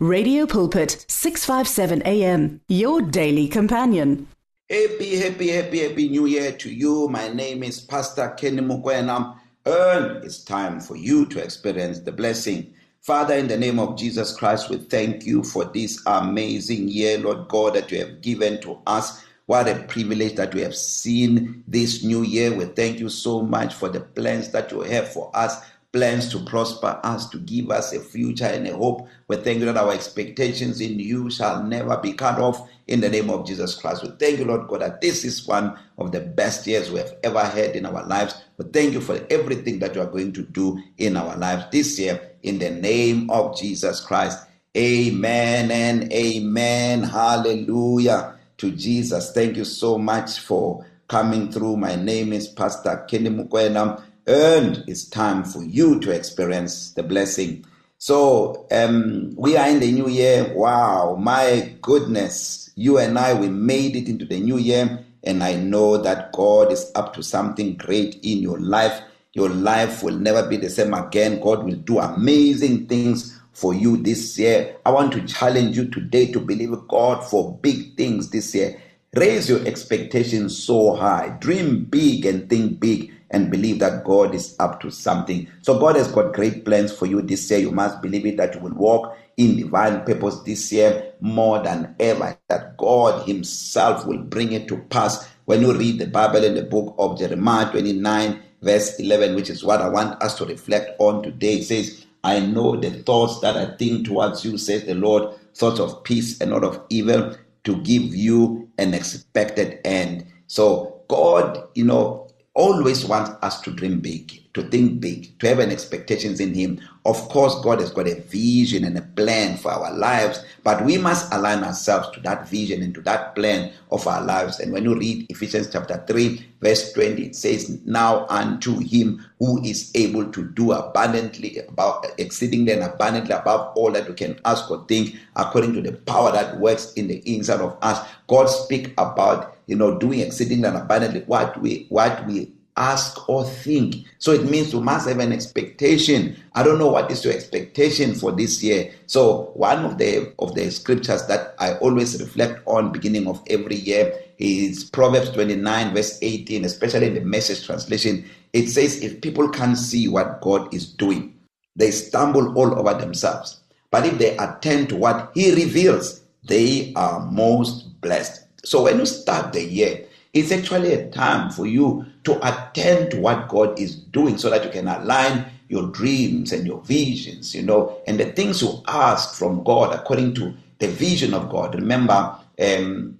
Radio Pulpit 657 AM your daily companion. Happy, happy, happy, happy new year to you. My name is Pastor Kenny Mukwena. And it's time for you to experience the blessing. Father, in the name of Jesus Christ, we thank you for this amazing year, Lord God, that you have given to us. What a privilege that we have seen this new year. We thank you so much for the plans that you have for us plans to prosper us, to give us a future and a hope. We thank you that our expectations in you shall never be cut off in the name of Jesus Christ. We thank you, Lord God, that this is one of the best years we have ever had in our lives. We thank you for everything that you are going to do in our lives this year in the name of Jesus Christ. Amen and amen. Hallelujah to Jesus. Thank you so much for coming through. My name is Pastor Kenny Mukwena and it's time for you to experience the blessing. So um, we are in the new year. Wow, my goodness. You and I, we made it into the new year. And I know that God is up to something great in your life. Your life will never be the same again. God will do amazing things for you this year. I want to challenge you today to believe God for big things this year. Raise your expectations so high. Dream big and think big and believe that God is up to something. So God has got great plans for you this year. You must believe it that you will walk in divine purpose this year more than ever. That God Himself will bring it to pass. When you read the Bible in the book of Jeremiah 29, verse 11, which is what I want us to reflect on today, it says, I know the thoughts that I think towards you, says the Lord, thoughts of peace and not of evil, to give you an expected end. So God, you know, always wants us to dream big, to think big, to have an expectations in Him. Of course, God has got a vision and a plan for our lives, but we must align ourselves to that vision and to that plan of our lives. And when you read Ephesians chapter 3, verse 20, it says, Now unto Him who is able to do abundantly, about exceedingly and abundantly above all that we can ask or think, according to the power that works in the inside of us. God speak about you know, doing exceeding and abundantly what we what we ask or think. So it means we must have an expectation. I don't know what is your expectation for this year. So one of the of the scriptures that I always reflect on beginning of every year is Proverbs 29 verse 18, especially in the message translation. It says if people can't see what God is doing, they stumble all over themselves. But if they attend to what he reveals, they are most blessed. So when you start the year, it's actually a time for you to attend to what God is doing so that you can align your dreams and your visions, you know, and the things you ask from God according to the vision of God. Remember, um,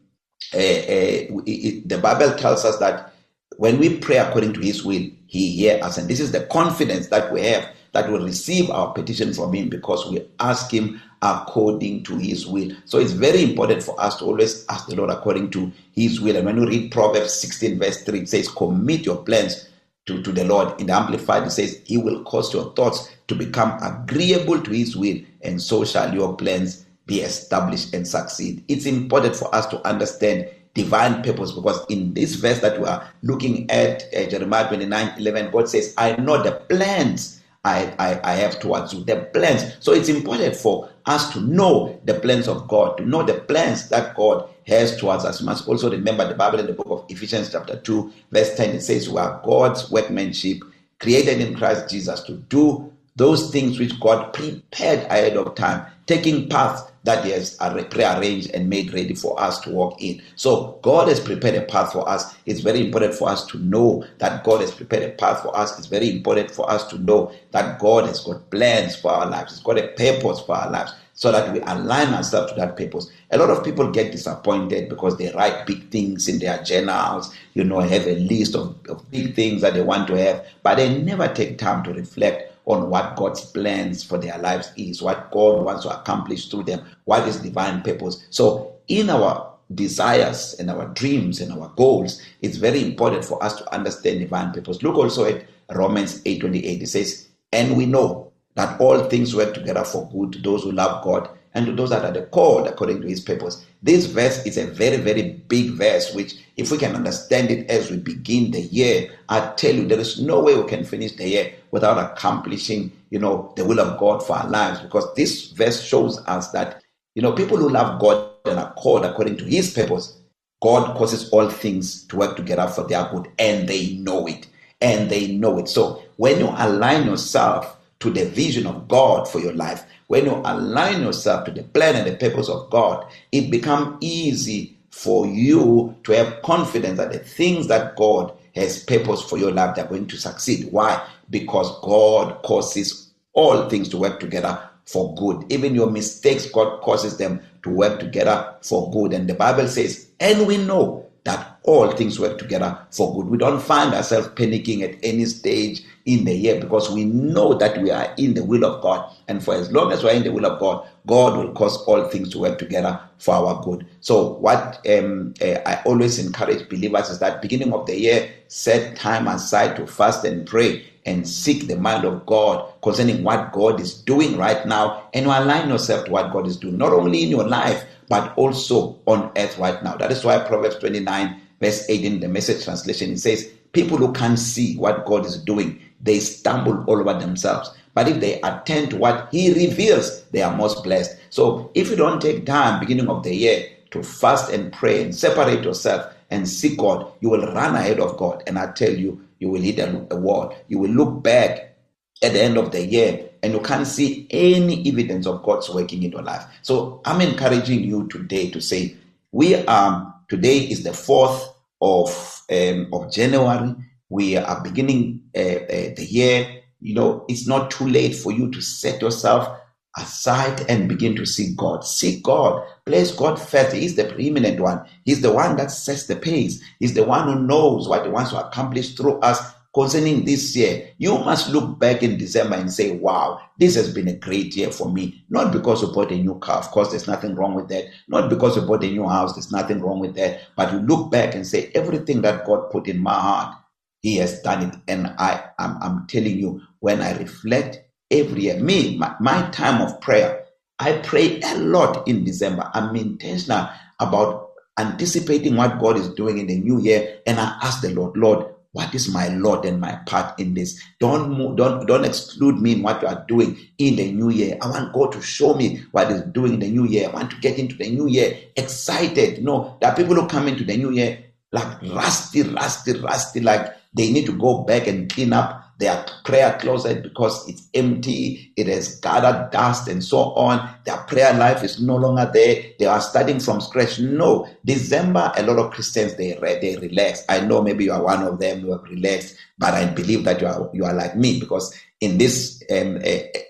uh, uh, it, the Bible tells us that when we pray according to His will, He hears us. And this is the confidence that we have that we receive our petition from Him because we ask Him according to his will. So it's very important for us to always ask the Lord according to his will. And when you read Proverbs 16, verse 3, it says, Commit your plans to, to the Lord. In the Amplified, it says, He will cause your thoughts to become agreeable to his will, and so shall your plans be established and succeed. It's important for us to understand divine purpose because in this verse that we are looking at, uh, Jeremiah 29 11, God says, I know the plans I, I, I have towards you, the plans. So it's important for us to know the plans of God, to know the plans that God has towards us. You must also remember the Bible in the book of Ephesians, chapter 2, verse 10, it says, We are God's workmanship, created in Christ Jesus to do those things which God prepared ahead of time, taking paths that He has prearranged and made ready for us to walk in. So God has prepared a path for us. It's very important for us to know that God has prepared a path for us. It's very important for us to know that God has got plans for our lives. He's got a purpose for our lives so that we align ourselves to that purpose. A lot of people get disappointed because they write big things in their journals, you know, have a list of, of big things that they want to have, but they never take time to reflect on what God's plans for their lives is, what God wants to accomplish through them, what is divine purpose. So, in our desires and our dreams and our goals, it's very important for us to understand divine purpose. Look also at Romans 8:28. It says, "And we know that all things work together for good to those who love God and to those that are the called according to his purpose. This verse is a very, very big verse, which, if we can understand it as we begin the year, I tell you, there is no way we can finish the year without accomplishing you know, the will of God for our lives because this verse shows us that, you know, people who love God and are called according to his purpose, God causes all things to work together for their good and they know it. And they know it. So when you align yourself to the vision of God for your life, when you align yourself to the plan and the purpose of God, it becomes easy for you to have confidence that the things that God has purpose for your life, they're going to succeed. Why? Because God causes all things to work together for good. Even your mistakes, God causes them to work together for good. And the Bible says, and we know that all things work together for good. We don't find ourselves panicking at any stage in the year because we know that we are in the will of God. And for as long as we're in the will of God, God will cause all things to work together for our good. So, what um, uh, I always encourage believers is that beginning of the year, set time aside to fast and pray and seek the mind of God concerning what God is doing right now and you align yourself to what God is doing, not only in your life, but also on earth right now. That is why Proverbs 29, verse 18, the message translation, it says, People who can't see what God is doing, they stumble all over themselves. But if they attend to what He reveals, they are most blessed. So if you don't take time, beginning of the year, to fast and pray and separate yourself and seek God, you will run ahead of God. And I tell you, you will hit a, a wall. You will look back at the end of the year and you can't see any evidence of God's working in your life. So I'm encouraging you today to say, we are today is the fourth of um, of January. We are beginning uh, uh, the year. You know, it's not too late for you to set yourself aside and begin to seek God. Seek God. Place God first. He's the preeminent one. He's the one that sets the pace. He's the one who knows what he wants to accomplish through us concerning this year, you must look back in December and say, wow, this has been a great year for me. Not because you bought a new car, of course, there's nothing wrong with that. Not because you bought a new house, there's nothing wrong with that. But you look back and say, everything that God put in my heart, He has done it. And I, I'm, I'm telling you, when I reflect every year, me, my, my time of prayer, I pray a lot in December. I'm intentional about anticipating what God is doing in the new year. And I ask the Lord, Lord, what is my Lord and my part in this? Don't don't don't exclude me in what you are doing in the new year. I want God to show me what He's doing in the new year. I want to get into the new year excited. You know, there are people who come into the new year like rusty, rusty, rusty, like they need to go back and clean up their prayer closet because it's empty, it has gathered dust and so on. Their prayer life is no longer there. They are starting from scratch. No, December, a lot of Christians they they relax. I know maybe you are one of them who have relaxed, but I believe that you are you are like me because in this um,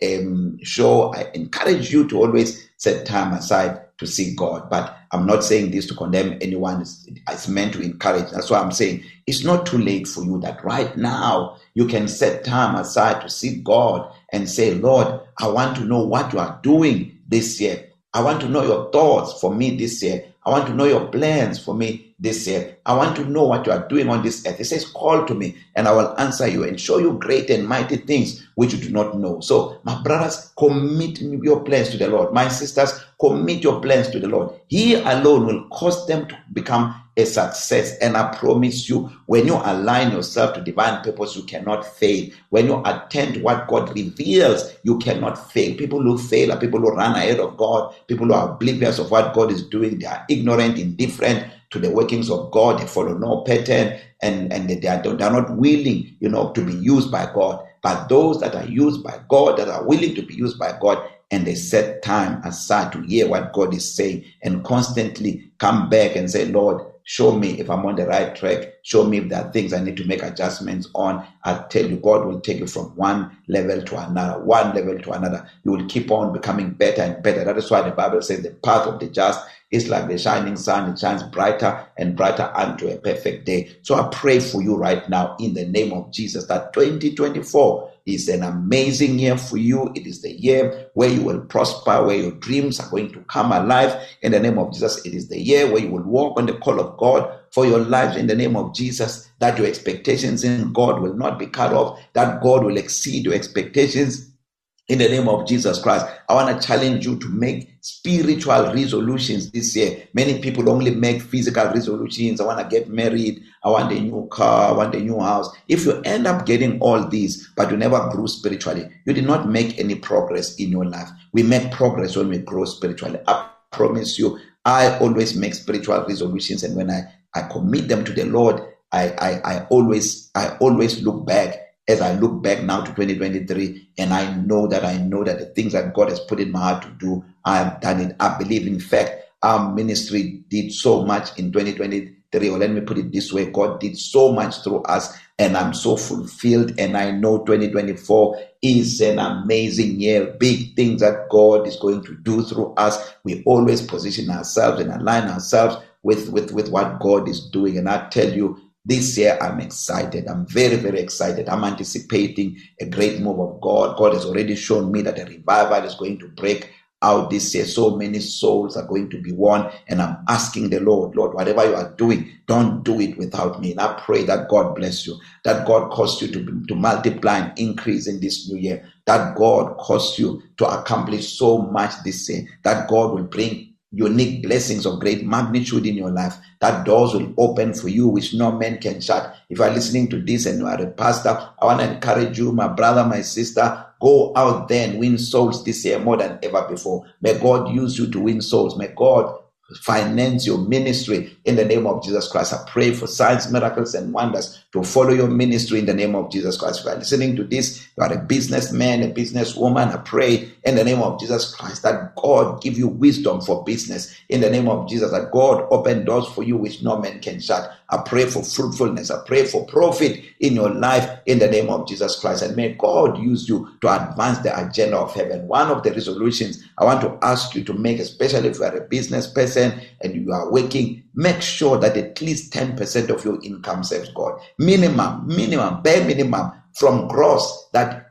um, show, I encourage you to always set time aside to seek God. But I'm not saying this to condemn anyone. It's, it's, meant to encourage. That's why I'm saying it's not too late for you that right now you can set time aside to seek God and say, Lord, I want to know what you are doing this year. I want to know your thoughts for me this year. I want to know your plans for me this year. I want to know what you are doing on this earth. It says, Call to me, and I will answer you and show you great and mighty things which you do not know. So, my brothers, commit your plans to the Lord. My sisters, commit your plans to the Lord. He alone will cause them to become a success. And I promise you, when you align yourself to divine purpose, you cannot fail. When you attend to what God reveals, you cannot fail. People who fail are people who run ahead of God, people who are oblivious of what God is doing. They are ignorant, indifferent to the workings of God. They follow no pattern and, and they are, they are not willing, you know, to be used by God. But those that are used by God, that are willing to be used by God, and they set time aside to hear what God is saying and constantly come back and say, Lord, Show me if I'm on the right track. Show me if there are things I need to make adjustments on. I tell you, God will take you from one level to another, one level to another. You will keep on becoming better and better. That is why the Bible says the path of the just is like the shining sun. It shines brighter and brighter unto a perfect day. So I pray for you right now in the name of Jesus that 2024 is an amazing year for you. It is the year where you will prosper, where your dreams are going to come alive. In the name of Jesus, it is the year where you will walk on the call of God for your lives in the name of Jesus, that your expectations in God will not be cut off, that God will exceed your expectations in the name of Jesus Christ. I want to challenge you to make spiritual resolutions this year. Many people only make physical resolutions. I want to get married. I want a new car. I want a new house. If you end up getting all these, but you never grew spiritually, you did not make any progress in your life. We make progress when we grow spiritually. I promise you, I always make spiritual resolutions. And when I, I commit them to the Lord, I, I, I always, I always look back as I look back now to 2023 and I know that I know that the things that God has put in my heart to do, I have done it. I believe, in fact, our ministry did so much in 2023, or let me put it this way God did so much through us, and I'm so fulfilled. And I know 2024 is an amazing year, big things that God is going to do through us. We always position ourselves and align ourselves with, with, with what God is doing. And I tell you, this year, I'm excited. I'm very, very excited. I'm anticipating a great move of God. God has already shown me that a revival is going to break out this year. So many souls are going to be won. And I'm asking the Lord, Lord, whatever you are doing, don't do it without me. And I pray that God bless you, that God cause you to, to multiply and increase in this new year, that God cause you to accomplish so much this year, that God will bring unique blessings of great magnitude in your life, that doors will open for you which no man can shut. If you are listening to this and you are a pastor, I want to encourage you, my brother, my sister, go out there and win souls this year more than ever before. May God use you to win souls. May God finance your ministry in the name of Jesus Christ. I pray for signs, miracles, and wonders to follow your ministry in the name of Jesus Christ. If you are listening to this, you are a businessman, a businesswoman. I pray in the name of Jesus Christ that God give you wisdom for business in the name of Jesus, that God open doors for you which no man can shut. I pray for fruitfulness. I pray for profit in your life in the name of Jesus Christ. And may God use you to advance the agenda of heaven. One of the resolutions I want to ask you to make, especially if you are a business person and you are working, make sure that at least 10% of your income serves God. Minimum, minimum, bare minimum from gross that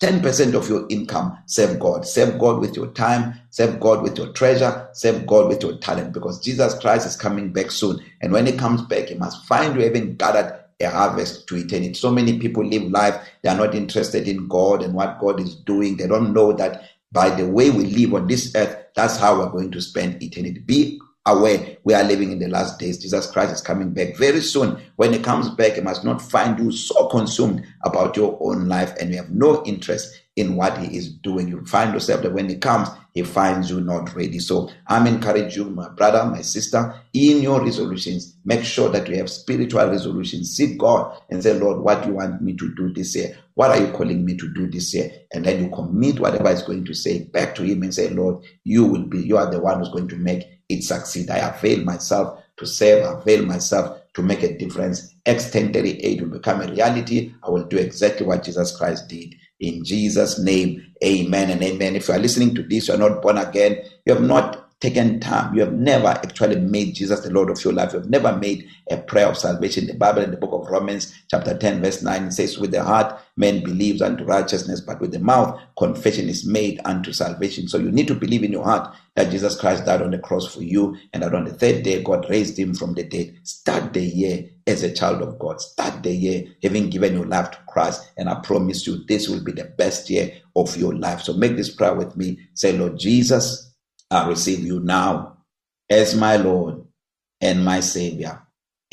10% of your income, serve God. Serve God with your time, serve God with your treasure, serve God with your talent because Jesus Christ is coming back soon. And when he comes back, he must find you having gathered a harvest to eternity. So many people live life, they are not interested in God and what God is doing. They don't know that by the way we live on this earth, that's how we're going to spend eternity. Be aware we are living in the last days. Jesus Christ is coming back very soon. When he comes back, he must not find you so consumed about your own life and you have no interest in what he is doing. You find yourself that when he comes, he finds you not ready. So I'm encouraging you, my brother, my sister, in your resolutions, make sure that you have spiritual resolutions. Seek God and say, Lord, what do you want me to do this year? What are you calling me to do this year? And then you commit whatever is going to say back to him and say, Lord, you will be, you are the one who's going to make it succeed. I avail myself to serve, avail myself to make a difference. Acts 10:38 will become a reality. I will do exactly what Jesus Christ did. In Jesus' name, amen and amen. If you are listening to this, you are not born again, you have not taken time. You have never actually made Jesus the Lord of your life. You have never made a prayer of salvation. The Bible in the book of Romans, chapter 10, verse 9, it says, With the heart man believes unto righteousness, but with the mouth confession is made unto salvation. So you need to believe in your heart that Jesus Christ died on the cross for you, and that on the third day God raised him from the dead. Start the year as a child of God. Start the year having given your life to Christ, and I promise you this will be the best year of your life. So make this prayer with me. Say, Lord Jesus, I receive you now as my Lord and my Savior.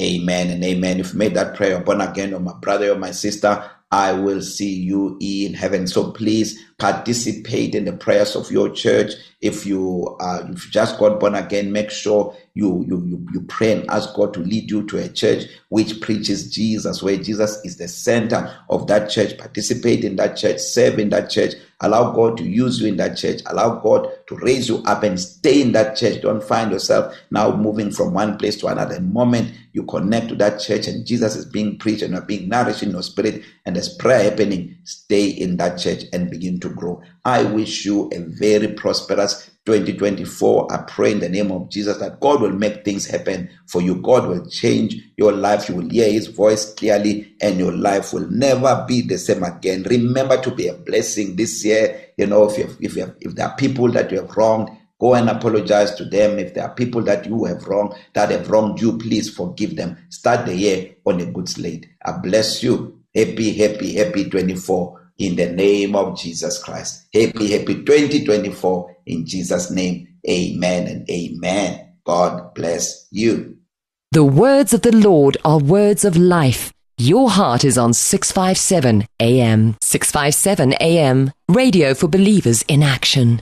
Amen and amen. If you made that prayer born again, or my brother or my sister, I will see you in heaven. So please participate in the prayers of your church. If you uh, if you just got born again, make sure you, you you you pray and ask God to lead you to a church which preaches Jesus, where Jesus is the center of that church. Participate in that church, serve in that church. Allow God to use you in that church. Allow God to raise you up and stay in that church. Don't find yourself now moving from one place to another. The moment you connect to that church and Jesus is being preached and you're being nourished in your spirit and there's prayer happening, stay in that church and begin to grow. I wish you a very prosperous 2024. I pray in the name of Jesus that God will make things happen for you. God will change your life. You will hear His voice clearly, and your life will never be the same again. Remember to be a blessing this year. You know, if you have, if you have, if there are people that you have wronged, Go and apologize to them. If there are people that you have wronged, that have wronged you, please forgive them. Start the year on a good slate. I bless you. Happy, happy, happy 24. In the name of Jesus Christ. Happy, happy 2024 in Jesus' name. Amen and amen. God bless you. The words of the Lord are words of life. Your heart is on 657 AM. 657 AM. Radio for believers in action.